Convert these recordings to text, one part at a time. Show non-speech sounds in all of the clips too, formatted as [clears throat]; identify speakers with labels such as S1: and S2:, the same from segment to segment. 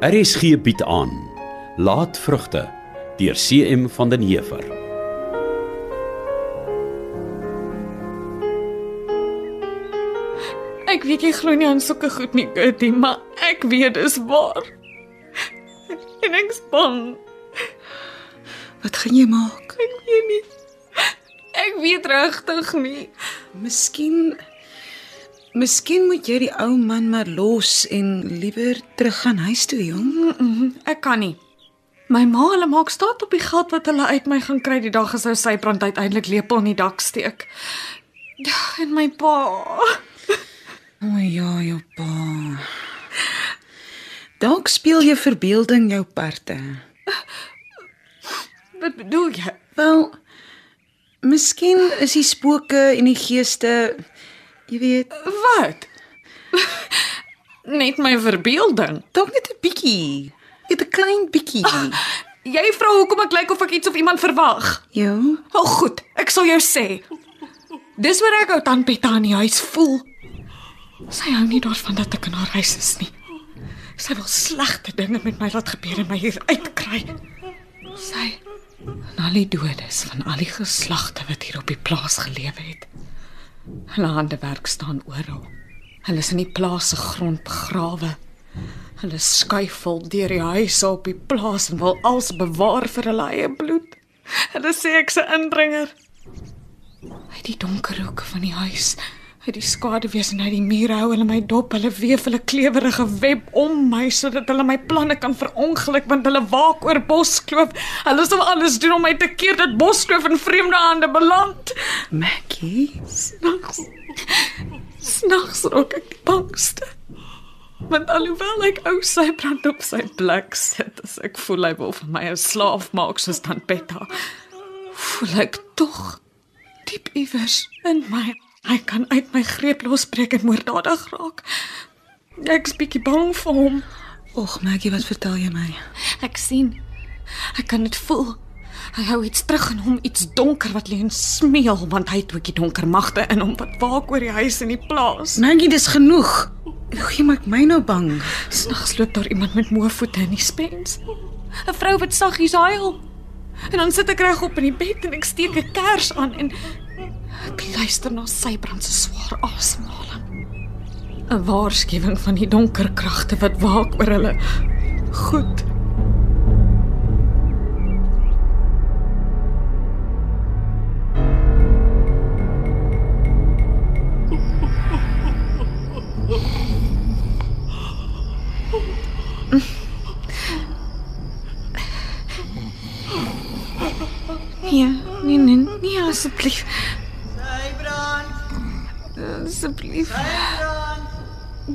S1: RSG bied aan Laatvrugte deur CM van den Heever.
S2: Ek weet jy glo nie aan sulke goed nie, Gertie, maar ek weet dis waar. En ek's bang.
S3: Wat gaan jy maak?
S2: Ek weet nie. Ek weet regtig nie.
S3: Miskien Miskien moet jy die ou man maar los en liewer terug gaan huis toe, jong.
S2: Ek kan nie. My ma hulle maak staat op die geld wat hulle uit my gaan kry die dag as hy sy brand uiteindelik lepel in die dak steek. Ja, en my pa.
S3: O ja, jou pa. Dalk speel jy verbeelding jou parte.
S2: Wat bedoel jy?
S3: Wel, miskien is die spooke en die geeste, jy weet,
S2: Wat? [laughs] Net my verbeelding.
S3: dalk net 'n bietjie. Net 'n klein bietjie.
S2: Jy vra hoekom ek lyk of ek iets of iemand verwag.
S3: Ja.
S2: Wel goed, ek sal jou sê. Dis wat ek ou tant Petta in die huis voel. Sy hou nie daarvan dat ek in haar huis is nie. Sy wil slegte dinge met my laat gebeur en my hier uitkry. Sy en al die dodes van al die geslagte wat hier op die plaas gelewe het. Hulle handewerk staan oral. Hulle is in die plaas se grond begrawe. Hulle skuifel deur die huise op die plaas en wil als bewaar vir hulle eie bloed. Hulle sê ek's 'n indringer. Uit die donker hoeke van die huis, uit die skaduwees en uit die mure hou hulle my dop. Hulle weef hulle klewerige web om my sodat hulle my planne kan verongeluk want hulle waak oor Boskloof. Hulle sal alles doen om my te keer dat Boskloof in vreemde hande beland.
S3: Maggie,
S2: Snags. Snags raak ek die bangste. Want alhoewel ek ou sy brand op sy plek sit, as ek voel hy wil vir my 'n slaaf maak soos dan Petta, voel ek tog diep iewers in my hy kan uit my greep losbreek en moorddadig raak. Ek's bietjie bang vir hom.
S3: Och Maggie, wat vertel jy my?
S2: Ek sien. Ek kan dit voel. Hy hou iets terug in hom, iets donker wat lê en smeel want hy het ook die donker magte in hom wat waak oor die huis en die plaas.
S3: Maggie, dis genoeg. Jy maak my nou bang.
S2: Snags loop daar iemand met moe voete in die spens. 'n Vrou wat saggies huil. En dan sit ek regop in die bed en ek steek 'n kers aan en luister na sy brand se swaar asemhaling. 'n Waarskuwing van die donker kragte wat waak oor hulle. Goed.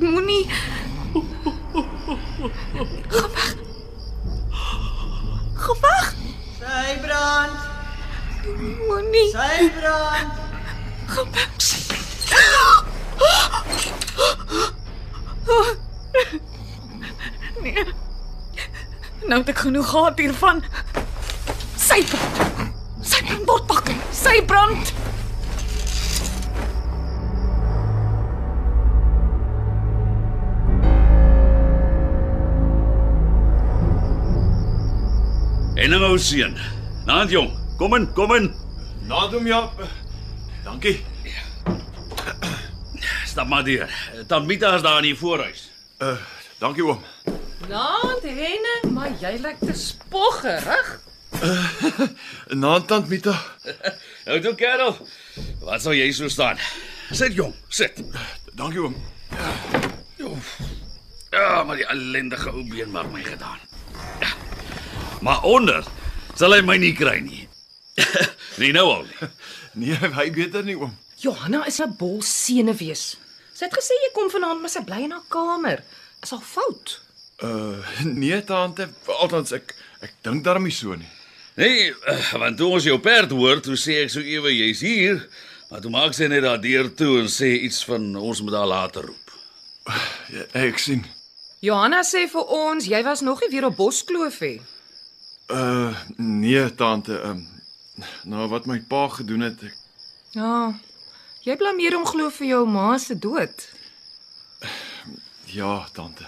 S2: Moenie. Gaan weg.
S4: Sy brand,
S2: Moenie.
S4: sy brand.
S2: Gaan weg. Nee. Nou het ek genoeg gehad hiervan. Sy brand. Sy brand botpak. Sy brand.
S5: Nou ou seun. Naand jong. Kom in, kom in.
S6: Nadoem Jaap. Dankie.
S5: Stap maar deur. Tamita is daar in die voorhuis.
S6: Uh, dankie oom.
S7: Naand Henning, maar jy lyk te spoggerig. [laughs]
S6: Naand tant Mita. [laughs]
S5: Nou toe kerel. Wat sou jy so staan? Sit jong, sit.
S6: Dankie oom.
S5: Ja, maar die ellendige ou been maak my gedaan. Maar onder sal hy my nie kry nie. [laughs] nee nou al. nie. [laughs]
S6: Nee, hy beter nie oom.
S7: Johanna is 'n bol senuwees. Sy het gesê jy kom vanaand, maar sy bly in haar kamer. Is al fout.
S6: Uh nee tante, althans ek ek dink daarom nie so nie.
S5: Nee, eh, want toe ons jou perd hoor, toe sê ek so ewe jy's hier, maar toe maak sy net daar deur toe en sê iets van ons moet haar later roep.
S6: Ja, ek sien.
S7: Johanna sê vir ons jy was nog nie weer op Boskloof nie.
S6: Uh nee tante, um nou wat my pa gedoen het, ek,
S7: Ja. Jy blameer hom glo vir jou ma se dood.
S6: Ja, tante.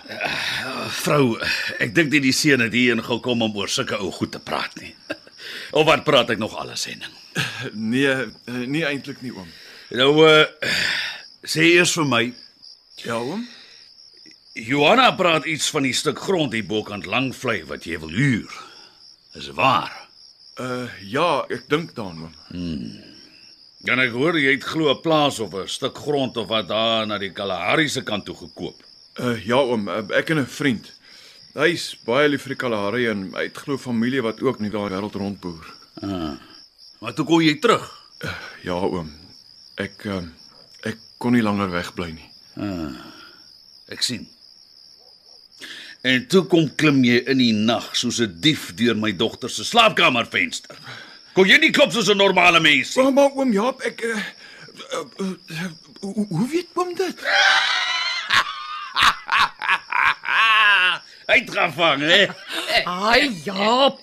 S5: Vrou, ek dink nie die seun het hier ingekom kom om oor sulke ou goed te praat nie. [laughs] Of wat praat ek nog alles Henning?
S6: Nee, eh, nie eintlik nie oom.
S5: Nou uh sê eers vir my,
S6: Ja, oom.
S5: Johanna praat iets van die stuk grond hier bokant Langvlei wat jy wil huur. Is waar?
S6: Uh ja, ek dink daaraan oom.
S5: Kan ek hoor jy het glo 'n plaas of 'n stuk grond of wat daar na die Kalahari se kant toe gekoop?
S6: Uh ja, oom, uh, ek en 'n vriend. Hy's baie lief vir die Kalahari en hy het glo familie wat ook nie daar wêreld rondboer.
S5: Maar toe kom jy terug.
S6: Ja, oom. Ek uh, ek kon nie langer wegbly nie.
S5: Ek sien. En toe kom klim jy in die nag soos 'n dief deur my dogter se slaapkamervenster. Kon jy nie klop soos 'n normale mens nie?
S6: Maar, oom Jaap, ek uh, uh, uh, uh, hoe, hoe weet oom dit? [laughs]
S5: Uitgevang, hè?
S7: Ai Jaap.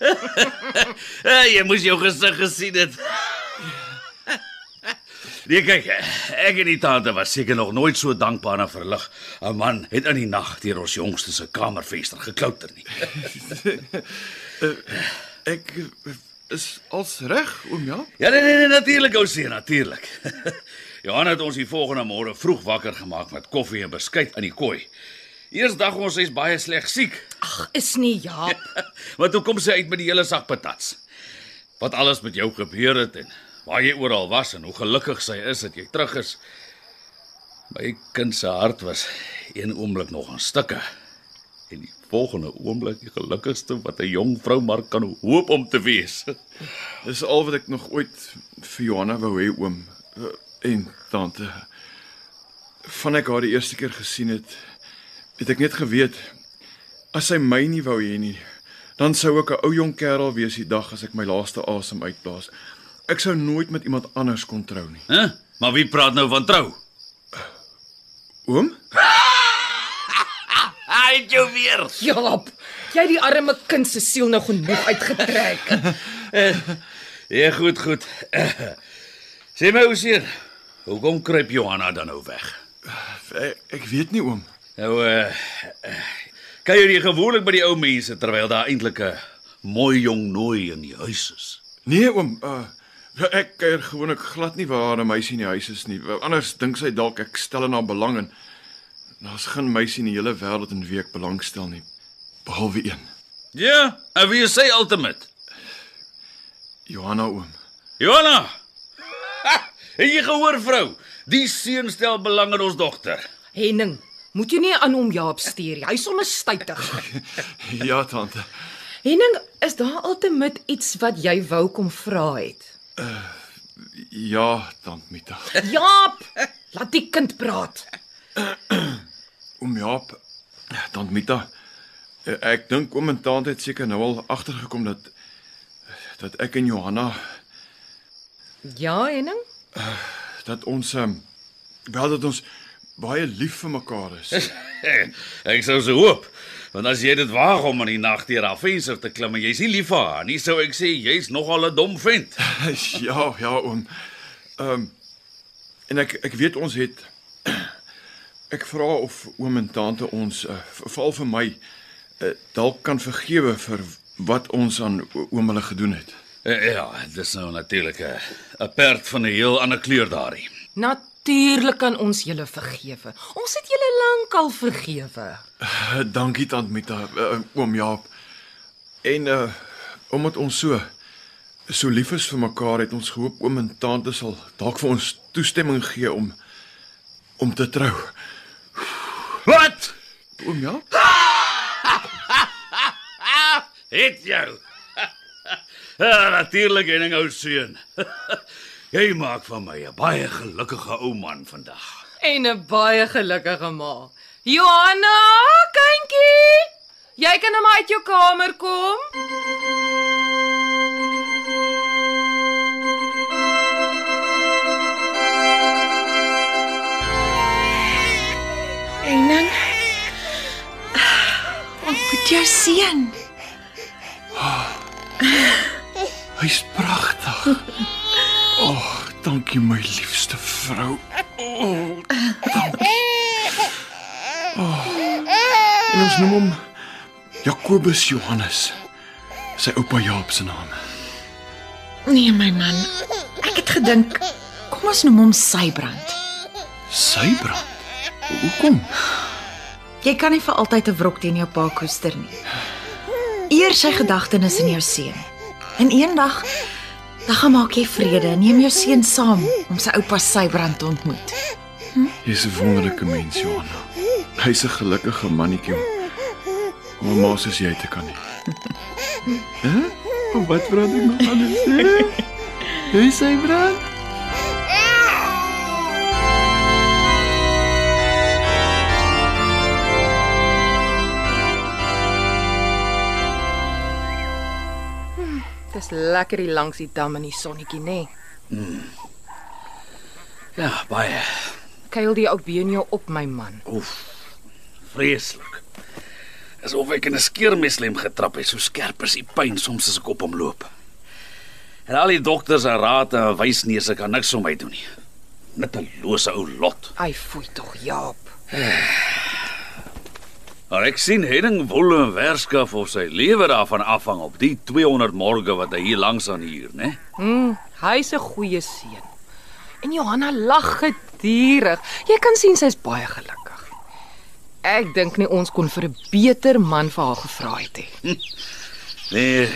S7: [laughs]
S5: Jy moes jou gesig gesien het. Nee, kyk, ek en die tante was seker nog nooit so dankbaar en verlig. 'n Man het in die nag deur ons jongste se kamervenster geklouter nie. [laughs]
S6: Ek uh, is als reg, oom Jaap.
S5: Ja, nee nee, nee natuurlik ou seun, natuurlik. [laughs] Johan het ons die volgende môre vroeg wakker gemaak met koffie en beskuit in die kooi. Eers dag ons sy's baie sleg siek.
S7: Ag, is nie Jaap. [laughs]
S5: Want toe kom sy uit met die hele sak patats. Wat alles met jou gebeur het en waar jy oral was en hoe gelukkig sy is dat jy terug is. My kind se hart was een oomblik nog in stukke. En die volgende oomblik die gelukkigste wat 'n jong vrou maar kan hoop om te wees. [laughs]
S6: Dis al wat ek nog ooit vir Johanna wou hê, oom. Uh, en tante. Van ek haar die eerste keer gesien het, het ek net geweet as sy my nie wou hê nie, dan sou ek 'n ou jong kerel wees die dag as ek my laaste asem uitblaas. Ek sou nooit met iemand anders kon trou nie.
S5: Hæ? Maar wie praat nou van trou?
S6: Oom? [laughs]
S5: Ai, jy weer.
S7: Jaap. Jy het die arme kind se siel nou genoeg uitgetrek. [laughs]
S5: Ja, goed, goed. Sê my ou seun, hoekom kruip Johanna dan nou weg?
S6: Ek, ek weet nie, oom.
S5: Nou uh kan jy nie gewoonlik by die ou mense terwyl daar eintlik 'n mooi jong nooi in die huis is.
S6: Nee, oom, uh ek kuier gewoonlik glad nie waar 'n meisie in die huis is nie. Anders dink sy dalk ek stel in haar belang en daar's geen meisie in die hele wêreld in wie ek belangstel nie, behalwe een.
S5: Ja, en wie is sy ultimate?
S6: Johanna oom.
S5: Johanna. Ha, het jy gehoor vrou? Die seun stel belang in ons dogter.
S7: Henning, moet jy nie aan hom Jaap stuur nie. Hy's onstuitig. [laughs]
S6: Ja, tante.
S7: Henning, is daar altemit iets wat jy wou kom vra het?
S6: Ja, tant Mita. [laughs]
S7: Jaap, laat die kind praat. [clears throat]
S6: Oom Jaap, tant Mita. eh, Ek dink oom en tante het seker nou al agtergekom dat dat ek en Johanna
S7: Ja, Henning?
S6: dat ons um, wel dat ons baie lief vir mekaar is. [laughs]
S5: Ek sou so hoop. Want as jy dit waag om in die nag deur haar venster te klim en jy's nie lief vir haar nie, sou ek sê jy's nogal 'n dom vent. [laughs]
S6: ja, ja oom. Ehm um, en ek ek weet ons het [clears throat] ek vra of oom en tante ons uh, veral vir my uh, dalk kan vergewe vir wat ons aan oom hulle gedoen het.
S5: Eh, Ja, dis nou natuurlik 'n 'n perd van 'n heel ander kleur daarin.
S7: Natuurlik kan ons julle vergewe. Ons het julle lankal vergewe.
S6: Uh, dankie tant Mita, uh, oom Jaap. En uh omdat ons so so lief is vir mekaar het ons gehoop oom en tante sal dalk vir ons toestemming gee om om te trou.
S5: Wat?
S6: Oom Jaap? [laughs]
S5: Het jou. ja, [laughs] natuurlik en 'n ou seun. [laughs] Jy maak van my 'n baie gelukkige ou man vandag.
S7: En 'n baie gelukkige ma. Johanna, kindjie, jy kan nou maar uit jou kamer kom.
S2: Henning. Ontmoet jou seun.
S6: Hy's pragtig. [laughs] Oh, dankie my liefste vrou. Oh, dankie. En ons noem hom Jakobus Johannes. Sy oupa Jaap se naam.
S7: Nee my man. Ek het gedink kom ons noem hom Sybrand.
S6: Sy brand. Hoekom?
S7: Jy kan nie vir altyd 'n wrok teen jou pa koester nie. Eer sy gedagtenis in jou seun. En eendag dan gaan maak jy vrede en neem jou seun saam om sy oupa Sybrand te ontmoet.
S6: Jy's 'n wonderlike mens, Johanna. Hy's 'n gelukkige mannetjie om 'n ma soos jy te kan hê. Hæ? Wat praat ek nog alles sê? Hy
S7: Dis lekker hier langs die dam in die sonnetjie, nê? Nee.
S5: Ja, baie.
S7: Kuil die ou been jou op my man.
S5: Oef. Vreeslik. Asof ek in 'n skeermeslem getrap het, so skerp is die pyn soms as ek op hom loop. En al die dokters en rate en wysneuse kan niks om my doen nie. Net 'n lose ou lot.
S7: Ai, foei tog, Jaap.
S5: Maar ek sien Henning Wolle werskaf of sy lewe daarvan afhang op die 200 morge wat hy hier langs aan huur, né?
S7: Hm, hy's 'n goeie seun. En Johanna lag gedurig. Jy kan sien sy's baie gelukkig. Ek dink nie ons kon vir 'n beter man vir haar gevra het nie.
S5: Nee,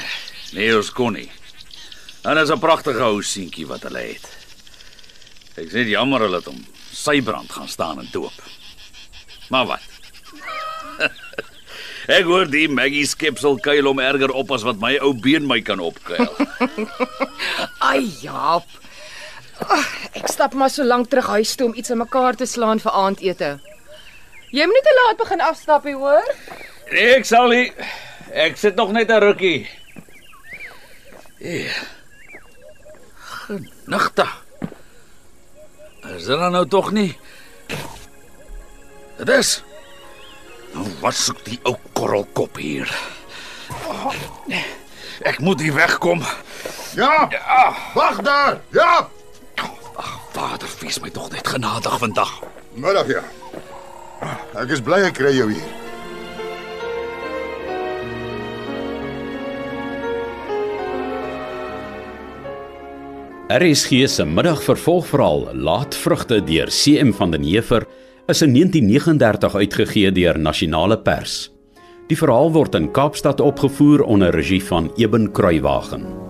S5: nee, ons kon nie. En is 'n pragtige ou seentjie wat hulle het. Ek sê jammer hulle het hom sy brand gaan staan en doop. Maar wat? [laughs] ek hoor die Maggie skepsel kuil om erger op as wat my ou been my kan opkuil. [laughs]
S7: Ai, Jaap. Ag, Ek stap maar so lank terug huis toe om iets in mekaar te slaan vir aandete. Jy moet nie te laat begin afstap nie, hoor?
S5: nee, ek sal nie. Ek sit nog net 'n rukkie. Eh. Genigta. Is dit nou tog nie? Dit is. Nou wat soek die ou korrelkop hier? Ek moet hier wegkom.
S8: Ja, wag daar. Ja,
S5: Ag, Vader, wees my tog net genadig vandag.
S8: middag ja. Ek is bly ek kry jou hier.
S1: RSG se middagvervolgverhaal Laat vrugte deur CM van den Heever is in 1939 uitgegee deur Nasionale Pers. Die verhaal word in Kaapstad opgevoer onder regie van Eben Kruiwagen.